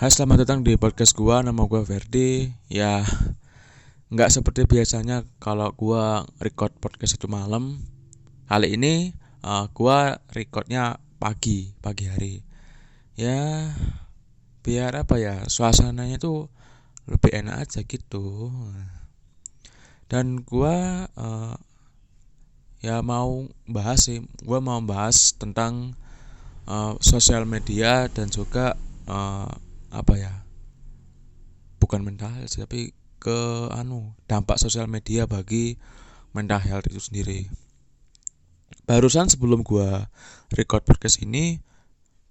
Hai selamat datang di podcast gua. Nama gua Verdi ya nggak seperti biasanya kalau gua record podcast itu malam. Kali ini uh, gua recordnya pagi pagi hari. Ya biar apa ya suasananya tuh lebih enak aja gitu. Dan gua uh, ya mau bahas sih gua mau bahas tentang uh, sosial media dan juga uh, apa ya bukan mental health tapi ke anu dampak sosial media bagi mental health itu sendiri. Barusan sebelum gua record podcast ini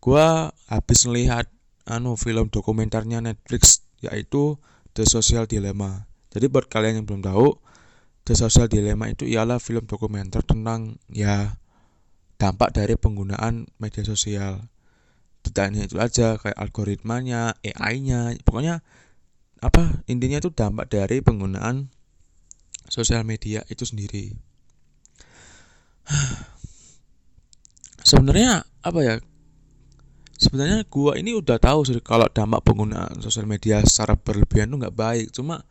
gua habis melihat anu film dokumenternya Netflix yaitu The Social Dilemma. Jadi buat kalian yang belum tahu The Social Dilemma itu ialah film dokumenter tentang ya dampak dari penggunaan media sosial hanya itu aja kayak algoritmanya AI-nya pokoknya apa intinya itu dampak dari penggunaan sosial media itu sendiri. Sebenarnya apa ya? Sebenarnya gua ini udah tahu sih kalau dampak penggunaan sosial media secara berlebihan itu nggak baik. Cuma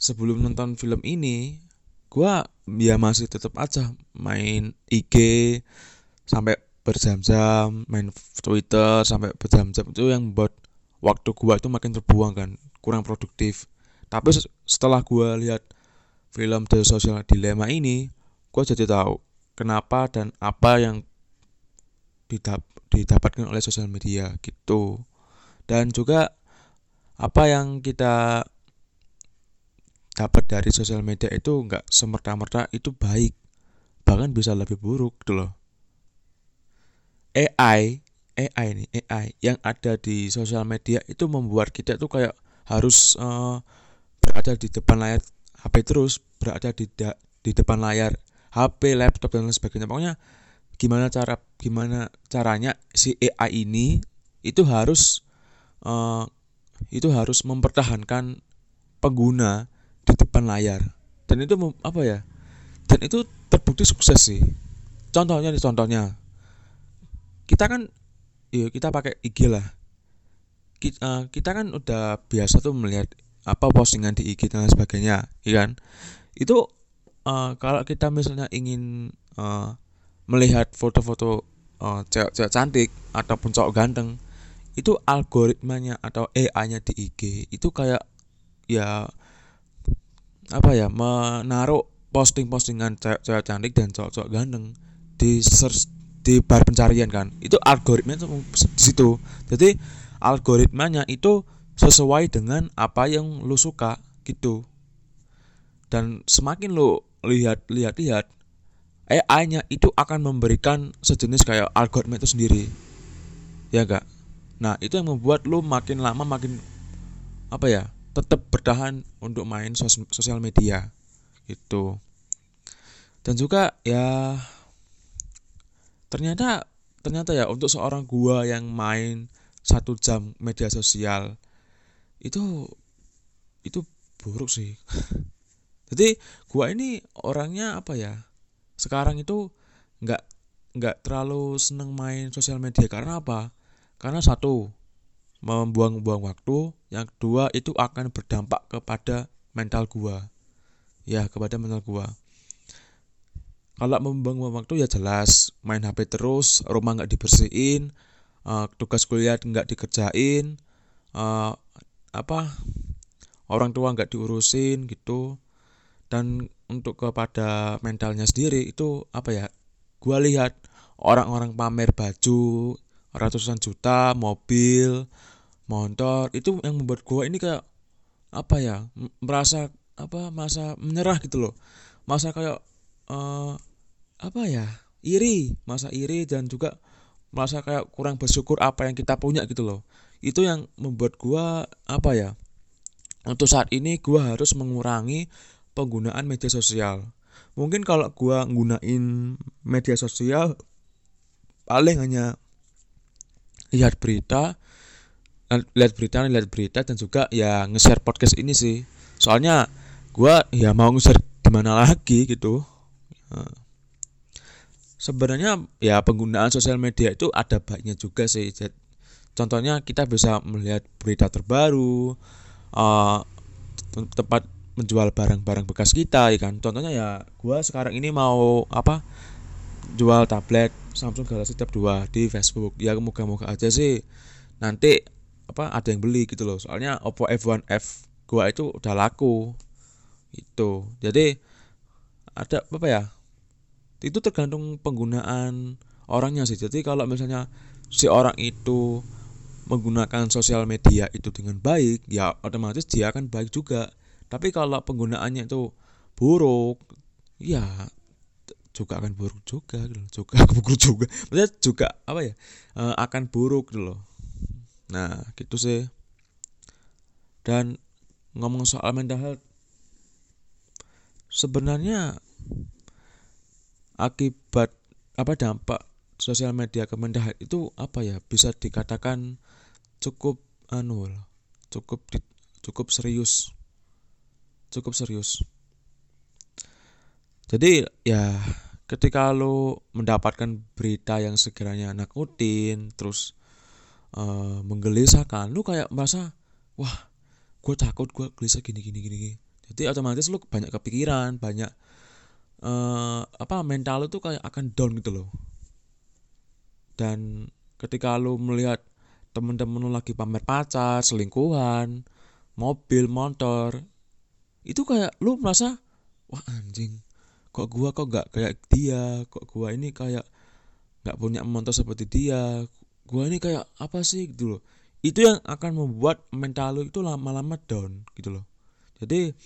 sebelum nonton film ini gua ya masih tetap aja main IG sampai berjam-jam main Twitter sampai berjam-jam itu yang buat waktu gua itu makin terbuang kan kurang produktif. Tapi setelah gua lihat film The Social Dilemma ini gua jadi tahu kenapa dan apa yang didap didapatkan oleh sosial media gitu. Dan juga apa yang kita dapat dari sosial media itu nggak semerta-merta itu baik. Bahkan bisa lebih buruk gitu loh AI AI nih AI yang ada di sosial media itu membuat kita tuh kayak harus uh, berada di depan layar HP terus berada di da di depan layar HP laptop dan lain sebagainya. Pokoknya gimana cara gimana caranya si AI ini itu harus uh, itu harus mempertahankan pengguna di depan layar. Dan itu apa ya dan itu terbukti sukses sih. Contohnya nih contohnya kita kan ya kita pakai IG lah. Kita, uh, eh, kita kan udah biasa tuh melihat apa postingan di IG dan sebagainya ya kan? Itu uh, kalau kita misalnya ingin uh, melihat foto-foto uh, cewek-cewek cantik ataupun cowok ganteng itu algoritmanya atau AI-nya di IG itu kayak ya apa ya menaruh posting-postingan cewek-cewek cantik dan cowok-cowok ganteng di search di bar pencarian kan. Itu algoritma itu di situ. Jadi algoritmanya itu sesuai dengan apa yang lu suka gitu. Dan semakin lu lihat lihat lihat AI-nya itu akan memberikan sejenis kayak algoritma itu sendiri. Ya enggak nah itu yang membuat lu makin lama makin apa ya tetap bertahan untuk main sos sosial media gitu. Dan juga ya ternyata ternyata ya untuk seorang gua yang main satu jam media sosial itu itu buruk sih. Jadi gua ini orangnya apa ya sekarang itu nggak nggak terlalu seneng main sosial media. Karena apa? Karena satu membuang-buang waktu. Yang kedua itu akan berdampak kepada mental gua. Ya kepada mental gua kalau membuang waktu ya jelas main HP terus rumah nggak dibersihin uh, tugas kuliah nggak dikerjain uh, apa orang tua nggak diurusin gitu. Dan untuk kepada mentalnya sendiri itu apa ya gua lihat orang-orang pamer baju ratusan juta mobil motor itu yang membuat gua ini kayak apa ya merasa apa masa menyerah gitu loh. Masa kayak uh, apa ya iri masa iri dan juga merasa kayak kurang bersyukur apa yang kita punya gitu loh. Itu yang membuat gua apa ya untuk saat ini gua harus mengurangi penggunaan media sosial. Mungkin kalau gua nggunain media sosial paling hanya lihat berita lihat berita lihat berita dan juga ya nge-share podcast ini sih. Soalnya gua ya mau nge-share gimana lagi gitu sebenarnya ya penggunaan sosial media itu ada baiknya juga sih. Contohnya kita bisa melihat berita terbaru uh, tempat menjual barang-barang bekas kita ya kan. Contohnya ya gua sekarang ini mau apa jual tablet Samsung Galaxy Tab 2 di Facebook. Ya moga-moga aja sih nanti apa ada yang beli gitu loh. Soalnya Oppo F1F gua itu udah laku. Itu jadi ada apa ya itu tergantung penggunaan orangnya sih. Jadi kalau misalnya si orang itu menggunakan sosial media itu dengan baik ya otomatis dia akan baik juga. Tapi kalau penggunaannya itu buruk ya juga akan buruk juga juga buruk juga. Maksudnya juga apa ya uh, akan buruk gitu loh. Nah gitu sih. Dan ngomong soal mental health sebenarnya akibat apa dampak sosial media ke mental health itu apa ya? Bisa dikatakan cukup anu cukup cukup serius. Cukup serius. Jadi ya ketika lo mendapatkan berita yang sekiranya nakutin terus uh, menggelisahkan lo kayak merasa wah gue takut gue gelisah gini gini gini. Jadi otomatis lo banyak kepikiran banyak uh, apa mental lo tuh kayak akan down gitu loh. Dan ketika lo melihat temen-temen lo lagi pamer pacar selingkuhan mobil motor itu kayak lu merasa wah anjing kok gua kok gak kayak dia? Kok gua ini kayak gak punya motor seperti dia? Gua ini kayak apa sih? Gitu loh. Itu yang akan membuat mental lu itu lama-lama down gitu loh. Jadi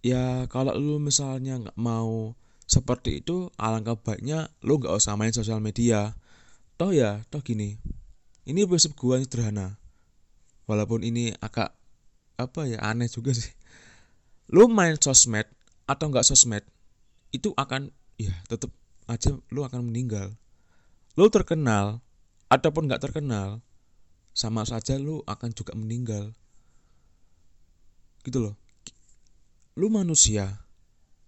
ya kalau lu misalnya nggak mau seperti itu alangkah baiknya lu nggak usah main sosial media. Toh ya toh gini ini prinsip gua sederhana. Walaupun ini agak apa ya aneh juga sih. Lu main sosmed atau nggak sosmed itu akan ya tetap aja lu akan meninggal. Lu terkenal ataupun nggak terkenal sama saja lu akan juga meninggal. Gitu loh lu manusia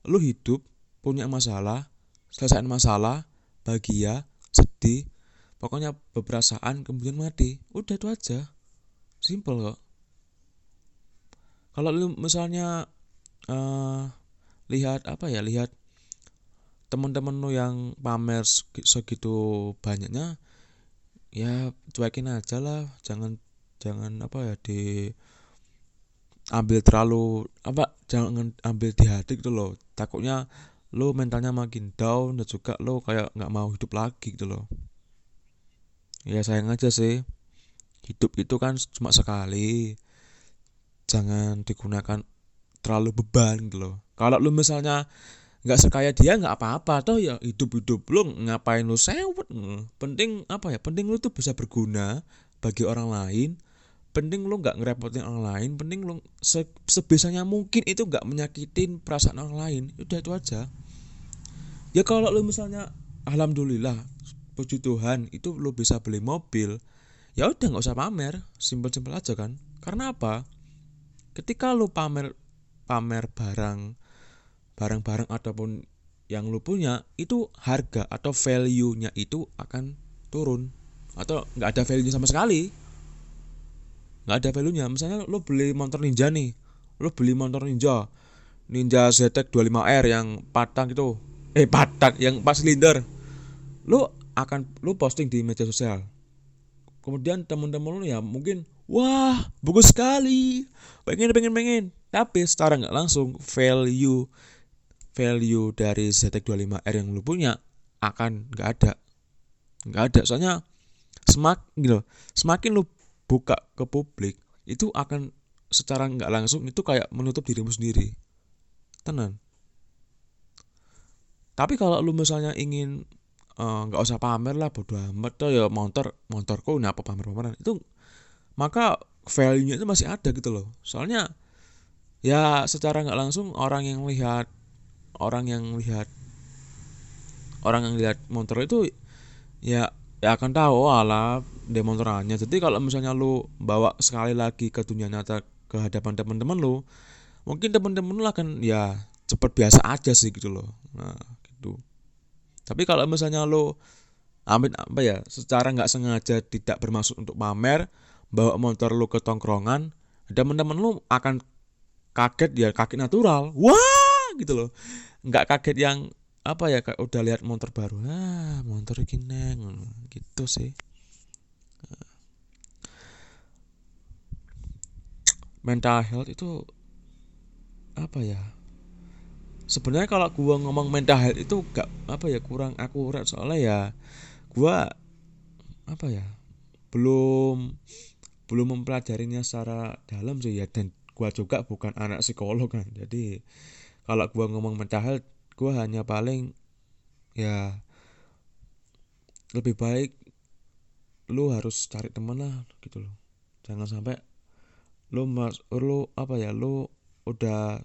lu hidup punya masalah selesaiin masalah bahagia sedih pokoknya beperasaan kemudian mati. Udah itu aja. Simple kok. Kalau lu misalnya uh, lihat apa ya lihat teman-teman lu yang pamer segitu banyaknya ya cuekin aja lah. Jangan jangan apa ya di ambil terlalu apa jangan ambil di hati gitu loh. Takutnya lo mentalnya makin down dan juga lo kayak nggak mau hidup lagi gitu loh. Ya sayang aja sih. Hidup itu kan cuma sekali. Jangan digunakan terlalu beban gitu loh. Kalau lu misalnya nggak sekaya dia nggak apa-apa toh ya hidup-hidup lu ngapain lu sewet penting apa ya penting lu tuh bisa berguna bagi orang lain penting lu nggak ngerepotin orang lain penting lu se sebisanya mungkin itu nggak menyakitin perasaan orang lain udah itu aja. Ya kalau lu misalnya alhamdulillah puji Tuhan itu lu bisa beli mobil ya udah nggak usah pamer simpel-simpel aja kan. Karena apa? Ketika lu pamer pamer barang barang-barang ataupun yang lu punya itu harga atau value-nya itu akan turun. Atau nggak ada value-nya sama sekali nggak ada value-nya. Misalnya lu beli motor ninja nih. Lu beli motor ninja. Ninja ZX 25R yang patang itu. Eh patang yang pas silinder. Lu akan lu posting di media sosial. Kemudian temen-temen lu ya mungkin wah bagus sekali. Pengen pengen pengen. Tapi secara nggak langsung value value dari ZX25R yang lu punya akan nggak ada. Nggak ada. Soalnya semak gitu semakin lu buka ke publik itu akan secara nggak langsung itu kayak menutup dirimu sendiri. Tenan. Tapi kalau lu misalnya ingin eh, nggak uh, usah pamer lah bodo amat tuh ya motor motorku ini apa pamer pameran itu maka value-nya itu masih ada gitu loh. Soalnya ya secara nggak langsung orang yang lihat orang yang lihat orang yang lihat motor itu ya ya akan tahu oh, ala demonstrannya. Jadi kalau misalnya lu bawa sekali lagi ke dunia nyata ke hadapan teman-teman lu mungkin teman-teman lu akan ya cepet biasa aja sih gitu loh. Nah gitu. Tapi kalau misalnya lu amit apa ya secara nggak sengaja tidak bermaksud untuk pamer bawa motor lu ke tongkrongan teman-teman lu akan kaget ya kaget natural. Wah gitu loh. Nggak kaget yang apa ya udah lihat motor baru. Ah motor gini gitu sih mental health itu apa ya? Sebenarnya kalau gua ngomong mental health itu gak apa ya kurang akurat soalnya ya gua apa ya belum belum mempelajarinya secara dalam sih ya. Dan gua juga bukan anak psikolog kan. Jadi kalau gua ngomong mental health gua hanya paling ya lebih baik lu harus cari temen lah gitu loh. Jangan sampai lu mas lu apa ya lu udah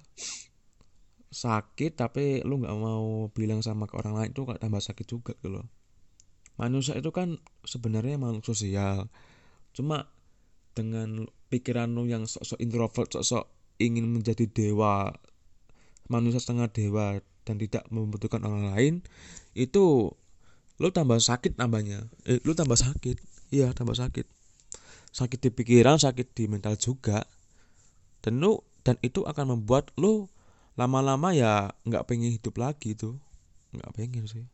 sakit tapi lu nggak mau bilang sama ke orang lain itu tambah sakit juga gitu loh. Manusia itu kan sebenarnya makhluk sosial. Cuma dengan pikiran lu yang sok-sok introvert sok-sok ingin menjadi dewa manusia setengah dewa dan tidak membutuhkan orang lain itu lu tambah sakit tambahnya. Eh, lu tambah sakit. Iya tambah sakit sakit di pikiran sakit di mental juga dan lu dan itu akan membuat lu lama-lama ya nggak pengen hidup lagi tuh. Nggak pengen sih.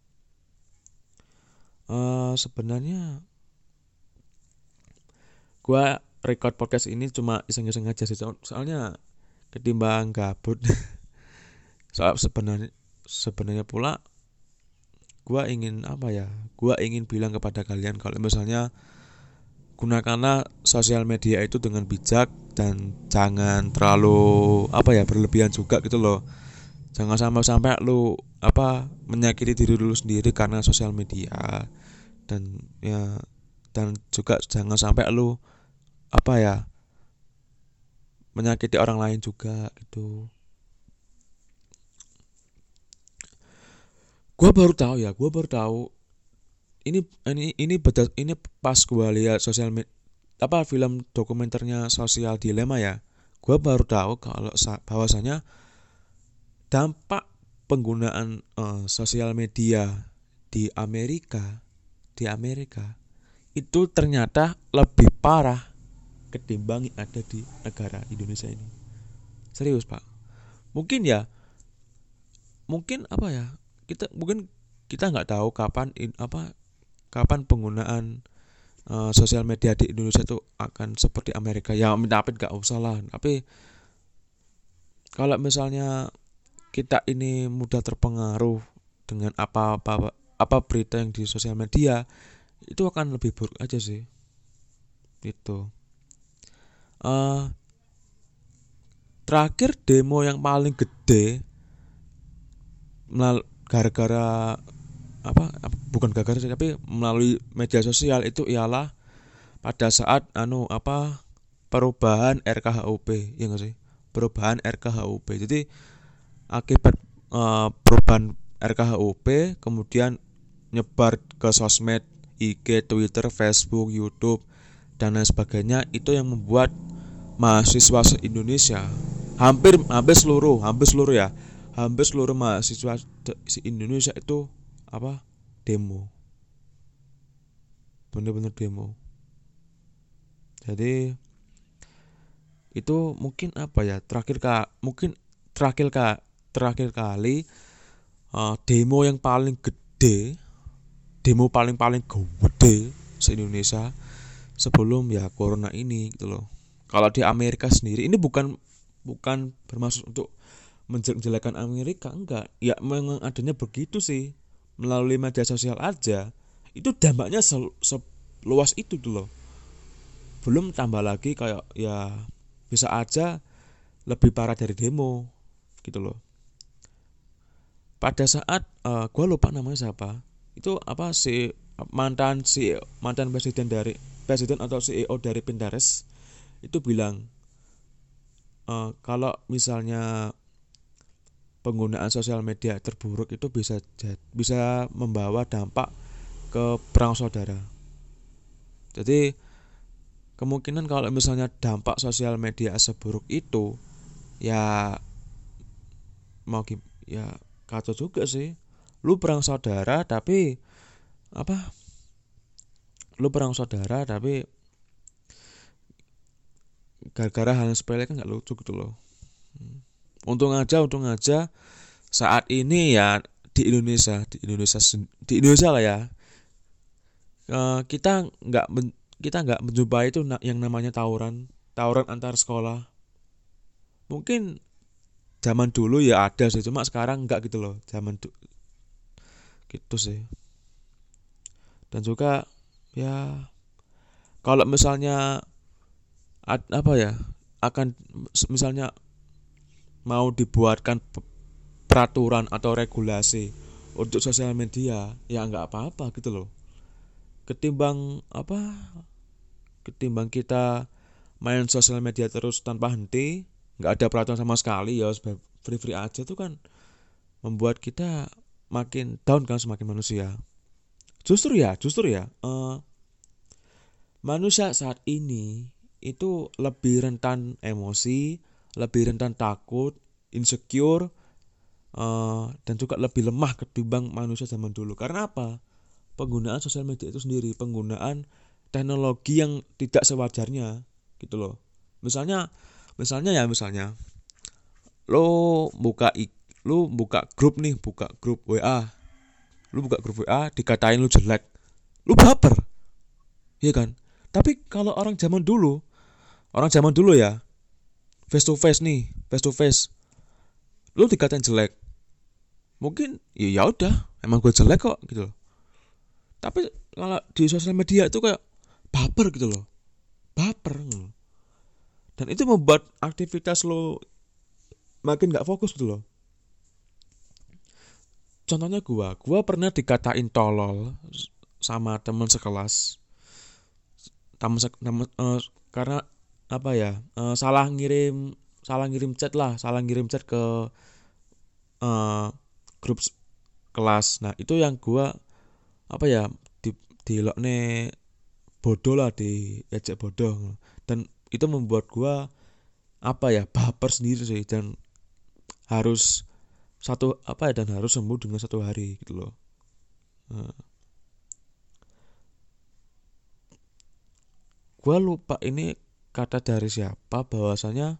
Uh, sebenarnya gua record podcast ini cuma iseng-iseng aja sih soalnya ketimbang gabut. Soal sebenarnya sebenarnya pula gua ingin apa ya gua ingin bilang kepada kalian kalau misalnya gunakanlah sosial media itu dengan bijak dan jangan terlalu apa ya berlebihan juga gitu loh. Jangan sampai sampai lu apa menyakiti diri dulu sendiri karena sosial media. Dan ya dan juga jangan sampai lu apa ya menyakiti orang lain juga gitu. Gue baru tahu ya gue baru tahu ini ini ini betul ini pas gue lihat sosial apa film dokumenternya sosial dilema ya. Gue baru tahu kalau bahwasanya dampak penggunaan uh, sosial media di Amerika di Amerika itu ternyata lebih parah ketimbang yang ada di negara Indonesia ini. Serius pak. Mungkin ya mungkin apa ya kita mungkin kita nggak tahu kapan in, apa kapan penggunaan uh, sosial media di Indonesia itu akan seperti Amerika? Ya tapi nggak usah lah. Tapi kalau misalnya kita ini mudah terpengaruh dengan apa apa apa berita yang di sosial media itu akan lebih buruk aja sih. Itu uh, terakhir demo yang paling gede gara-gara apa bukan gagal tapi melalui media sosial itu ialah pada saat anu apa perubahan RKHUP ya nggak sih? Perubahan RKHUP jadi akibat uh, perubahan RKHUP kemudian nyebar ke sosmed IG Twitter Facebook YouTube dan lain sebagainya itu yang membuat mahasiswa Indonesia hampir hampir seluruh hampir seluruh ya hampir seluruh mahasiswa Indonesia itu apa? Demo. Bener-bener demo. Jadi itu mungkin apa ya terakhir kak mungkin terakhir kak terakhir kali uh, demo yang paling gede demo paling paling gede se Indonesia sebelum ya corona ini gitu loh. Kalau di Amerika sendiri ini bukan bukan bermaksud untuk menjelek-jelekan Amerika enggak. Ya memang adanya begitu sih melalui media sosial aja itu dampaknya seluas itu loh. Belum tambah lagi kayak ya bisa aja lebih parah dari demo gitu loh. Pada saat uh, eh, gue lupa namanya siapa itu apa si mantan si mantan presiden dari presiden atau CEO dari Pinterest itu bilang uh, kalau misalnya penggunaan sosial media terburuk itu bisa bisa membawa dampak ke perang saudara. Jadi kemungkinan kalau misalnya dampak sosial media seburuk itu ya mau ya kacau juga sih. Lu perang saudara tapi apa lu perang saudara tapi gara-gara hal sepele kan nggak lucu gitu loh hmm. Untung aja untung aja saat ini ya di Indonesia di Indonesia di Indonesia lah ya. Uh, kita nggak kita nggak menjumpai itu yang namanya tawuran tawuran antar sekolah. Mungkin zaman dulu ya ada sih cuma sekarang nggak gitu loh zaman gitu sih. Dan juga ya kalau misalnya apa ya akan misalnya mau dibuatkan peraturan atau regulasi untuk sosial media ya nggak apa-apa gitu loh. Ketimbang apa ketimbang kita main sosial media terus tanpa henti nggak ada peraturan sama sekali ya free free aja tuh kan membuat kita makin down kan semakin manusia. Justru ya justru ya uh, manusia saat ini itu lebih rentan emosi, lebih rentan takut, insecure, uh, dan juga lebih lemah ketimbang manusia zaman dulu. Karena apa? Penggunaan sosial media itu sendiri, penggunaan teknologi yang tidak sewajarnya, gitu loh. Misalnya, misalnya ya misalnya, lo buka lo buka grup nih, buka grup WA, lo buka grup WA, dikatain lo jelek, lo baper, iya kan? Tapi kalau orang zaman dulu, orang zaman dulu ya face to face nih face to face. Lu dikatain jelek. Mungkin ya ya udah emang gue jelek kok gitu loh. Tapi kalau di sosial media itu kayak baper gitu loh. Baper gitu dan itu membuat aktivitas lo makin gak fokus gitu loh. Contohnya gua gua pernah dikatain tolol sama teman sekelas. Teman, teman uh, karena apa ya uh, salah ngirim salah ngirim chat lah salah ngirim chat ke uh, grup kelas. Nah itu yang gua apa ya di di nih bodoh lah di ejek bodoh. Dan itu membuat gua apa ya baper sendiri sih. Dan harus satu apa ya dan harus sembuh dengan satu hari gitu loh. Nah. gua lupa ini kata dari siapa bahwasanya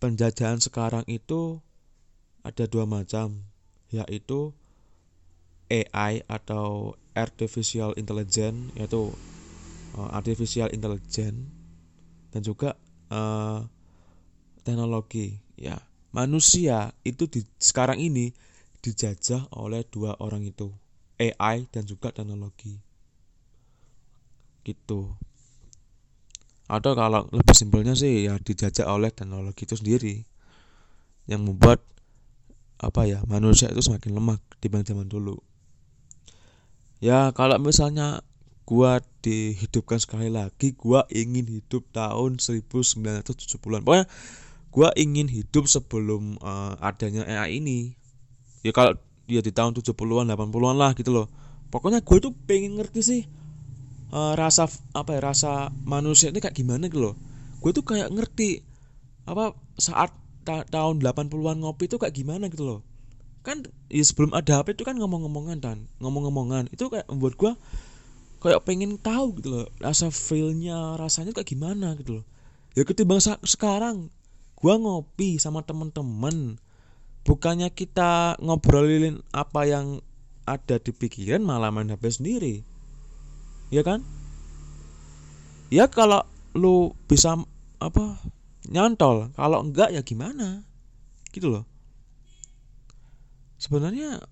penjajahan sekarang itu ada dua macam yaitu AI atau artificial intelligence yaitu uh, artificial intelligence dan juga uh, teknologi. Ya manusia itu di sekarang ini dijajah oleh dua orang itu AI dan juga teknologi. Gitu atau kalau lebih simpelnya sih ya dijajak oleh teknologi itu sendiri. Yang membuat apa ya manusia itu semakin lemah dibanding zaman dulu. Ya kalau misalnya gua dihidupkan sekali lagi gua ingin hidup tahun 1970-an pokoknya gua ingin hidup sebelum uh, adanya AI ini. Ya kalau dia di tahun 70-an 80-an lah gitu loh. Pokoknya gue tuh pengen ngerti sih uh, rasa apa ya rasa manusia ini kayak gimana gitu loh. Gue tuh kayak ngerti apa saat ta tahun 80-an ngopi itu kayak gimana gitu loh. Kan ya sebelum ada HP itu kan ngomong-ngomongan dan ngomong-ngomongan. Itu kayak membuat gue kayak pengen tahu gitu loh rasa feelnya rasanya kayak gimana gitu loh. Ya ketimbang sekarang gue ngopi sama temen-temen bukannya kita ngobrolin apa yang ada di pikiran malah main HP sendiri ya kan? Ya kalau lu bisa apa nyantol. Kalau enggak ya gimana? Gitu loh. Sebenarnya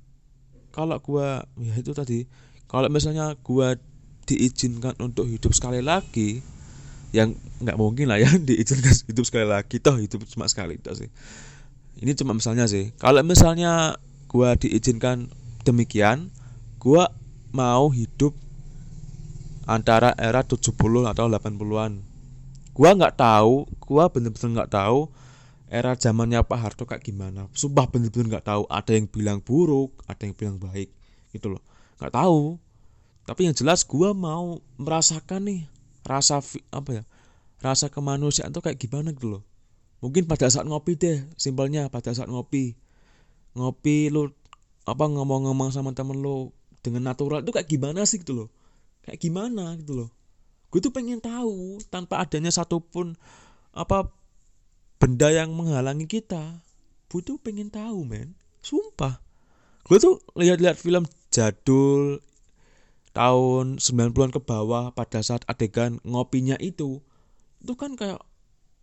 kalau gua ya itu tadi. Kalau misalnya gua diizinkan untuk hidup sekali lagi yang nggak mungkin lah ya diizinkan hidup sekali lagi. Toh hidup cuma sekali itu sih. Ini cuma misalnya sih. Kalau misalnya gua diizinkan demikian gua mau hidup antara era 70 atau 80-an. Gua nggak tahu, gua bener-bener nggak tahu era zamannya Pak Harto kayak gimana. Sumpah bener-bener nggak tahu. Ada yang bilang buruk, ada yang bilang baik, gitu loh. Nggak tahu. Tapi yang jelas gua mau merasakan nih rasa apa ya? Rasa kemanusiaan tuh kayak gimana gitu loh. Mungkin pada saat ngopi deh, simpelnya pada saat ngopi. Ngopi lu apa ngomong-ngomong sama temen lu dengan natural itu kayak gimana sih gitu loh kayak gimana gitu loh. Gue tuh pengen tahu tanpa adanya satupun apa benda yang menghalangi kita. Gue tuh pengen tahu men. Sumpah. Gue tuh lihat-lihat film jadul tahun 90-an ke bawah pada saat adegan ngopinya itu. Itu kan kayak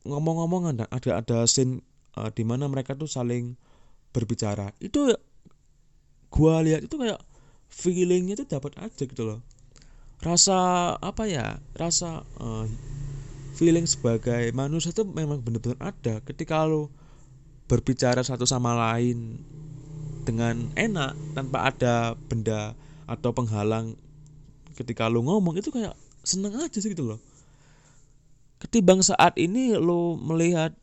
ngomong-ngomong ada ada ada scene uh, di mana mereka tuh saling berbicara. Itu gua lihat itu kayak feelingnya tuh dapat aja gitu loh rasa apa ya rasa uh, feeling sebagai manusia itu memang benar-benar ada. Ketika lo berbicara satu sama lain dengan enak tanpa ada benda atau penghalang ketika lo ngomong itu kayak seneng aja sih gitu loh. Ketimbang saat ini lo melihat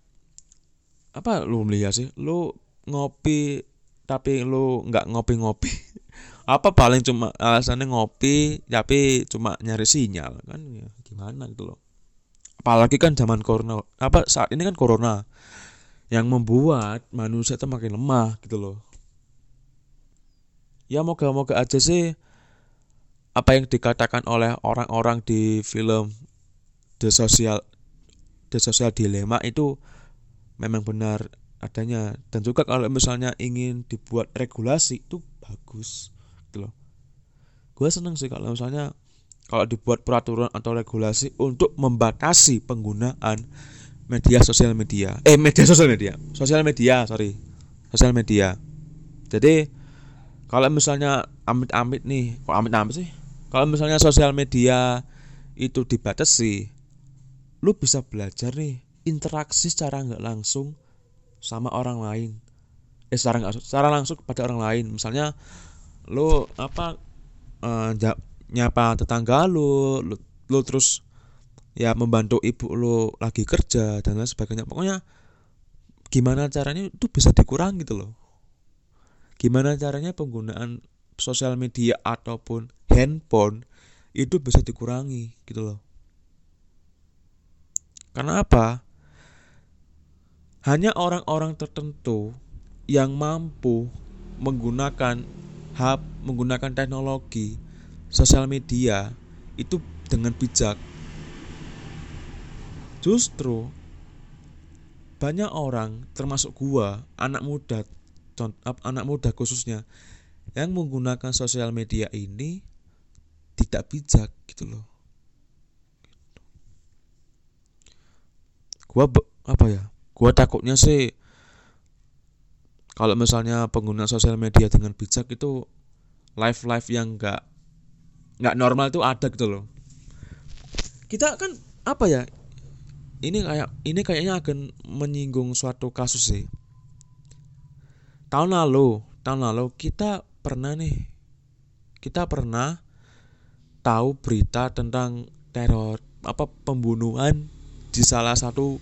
apa lo melihat sih lo ngopi tapi lo nggak ngopi-ngopi apa paling cuma alasannya ngopi tapi cuma nyari sinyal kan? Ya gimana gitu loh. Apalagi kan zaman corona apa saat ini kan corona yang membuat manusia itu makin lemah gitu loh. Ya moga-moga aja sih apa yang dikatakan oleh orang-orang di film The Social The Social Dilemma itu memang benar adanya. Dan juga kalau misalnya ingin dibuat regulasi itu bagus gue seneng sih kalau misalnya kalau dibuat peraturan atau regulasi untuk membatasi penggunaan media sosial media. Eh media sosial media. Sosial media sorry. Sosial media. Jadi kalau misalnya amit-amit nih kok amit-amit sih? Kalau misalnya sosial media itu dibatasi lu bisa belajar nih interaksi secara nggak langsung sama orang lain. Eh secara nggak secara langsung kepada orang lain. Misalnya lu apa uh, nyapa tetangga lu, lu lu terus ya membantu ibu lu lagi kerja dan lain sebagainya. Pokoknya gimana caranya itu bisa dikurangi gitu loh. Gimana caranya penggunaan sosial media ataupun handphone itu bisa dikurangi gitu loh. Karena apa? Hanya orang-orang tertentu yang mampu menggunakan hub menggunakan teknologi sosial media itu dengan bijak. Justru banyak orang termasuk gua anak muda anak muda khususnya yang menggunakan sosial media ini tidak bijak gitu loh. Gua apa ya gua takutnya sih kalau misalnya pengguna sosial media dengan bijak itu live live yang enggak nggak normal itu ada gitu loh. Kita kan apa ya ini kayak ini kayaknya akan menyinggung suatu kasus sih. Tahun lalu tahun lalu kita pernah nih kita pernah tahu berita tentang teror apa pembunuhan di salah satu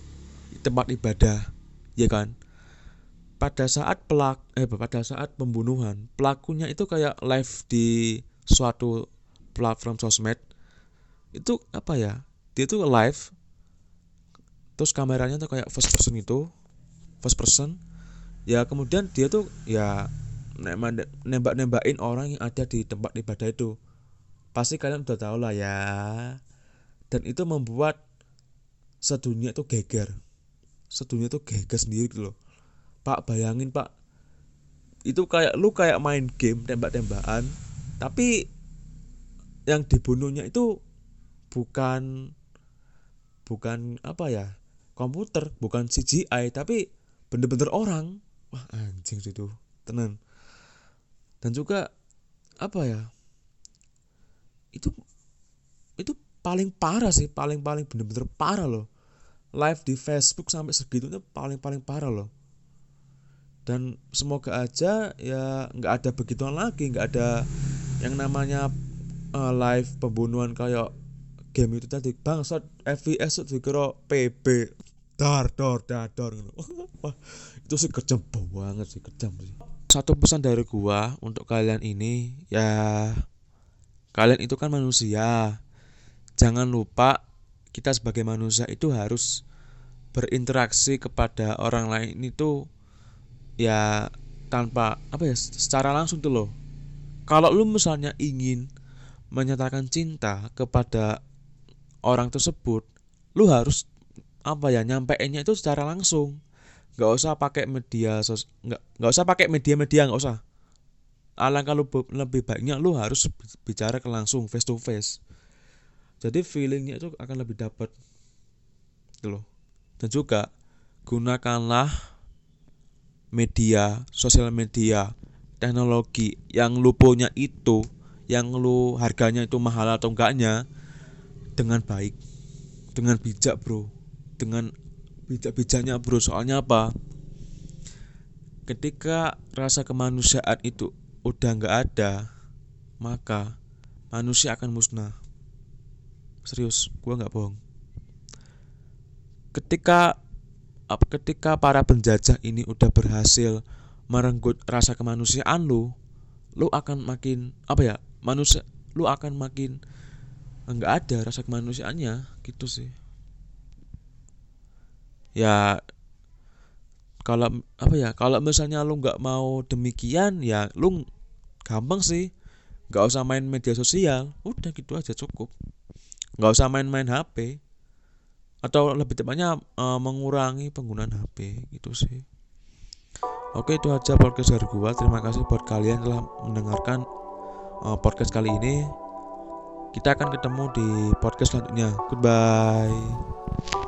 tempat ibadah ya kan pada saat pelak eh pada saat pembunuhan pelakunya itu kayak live di suatu platform sosmed. Itu apa ya? Dia tuh live terus kameranya tuh kayak first person itu first person. Ya kemudian dia tuh ya nembak nembakin orang yang ada di tempat ibadah itu. Pasti kalian udah tahu lah ya. Dan itu membuat sedunia itu geger. Sedunia itu geger sendiri gitu loh pak bayangin pak. Itu kayak lu kayak main game tembak-tembakan tapi yang dibunuhnya itu bukan bukan apa ya komputer bukan CGI tapi bener-bener orang. Wah anjing itu. Tenan dan juga apa ya itu itu paling parah sih paling paling bener-bener parah loh. Live di Facebook sampai segitunya paling paling parah loh dan semoga aja ya nggak ada begituan lagi nggak ada yang namanya uh, live pembunuhan kayak game itu tadi. Bangsat FPS itu dikira PB dar dar dar wah itu sih kejam banget sih kejam satu pesan dari gua untuk kalian ini ya kalian itu kan manusia. Jangan lupa kita sebagai manusia itu harus berinteraksi kepada orang lain itu ya tanpa apa ya secara langsung tuh loh. Kalau lu misalnya ingin menyatakan cinta kepada orang tersebut lu harus apa ya nyampeinnya itu secara langsung. Nggak usah pakai media sos nggak nggak usah pakai media-media nggak usah. Alangkah lu lebih baiknya lu harus bicara ke langsung face to face jadi feelingnya itu akan lebih dapat gitu loh. Dan juga gunakanlah media sosial media teknologi yang lu punya itu yang lu harganya itu mahal atau enggaknya dengan baik dengan bijak bro. Dengan bijak-bijaknya bro. Soalnya apa? Ketika rasa kemanusiaan itu udah nggak ada maka manusia akan musnah. Serius gua nggak bohong. Ketika ketika para penjajah ini udah berhasil merenggut rasa kemanusiaan lu lu akan makin apa ya manusia lu akan makin nggak ada rasa kemanusiaannya gitu sih. Ya kalau apa ya kalau misalnya lu nggak mau demikian ya lu gampang sih. Nggak usah main media sosial udah gitu aja cukup. Nggak usah main-main HP atau lebih tepatnya uh, mengurangi penggunaan HP gitu sih. Oke itu aja podcast dari gua. Terima kasih buat kalian telah mendengarkan uh, podcast kali ini. Kita akan ketemu di podcast selanjutnya. Goodbye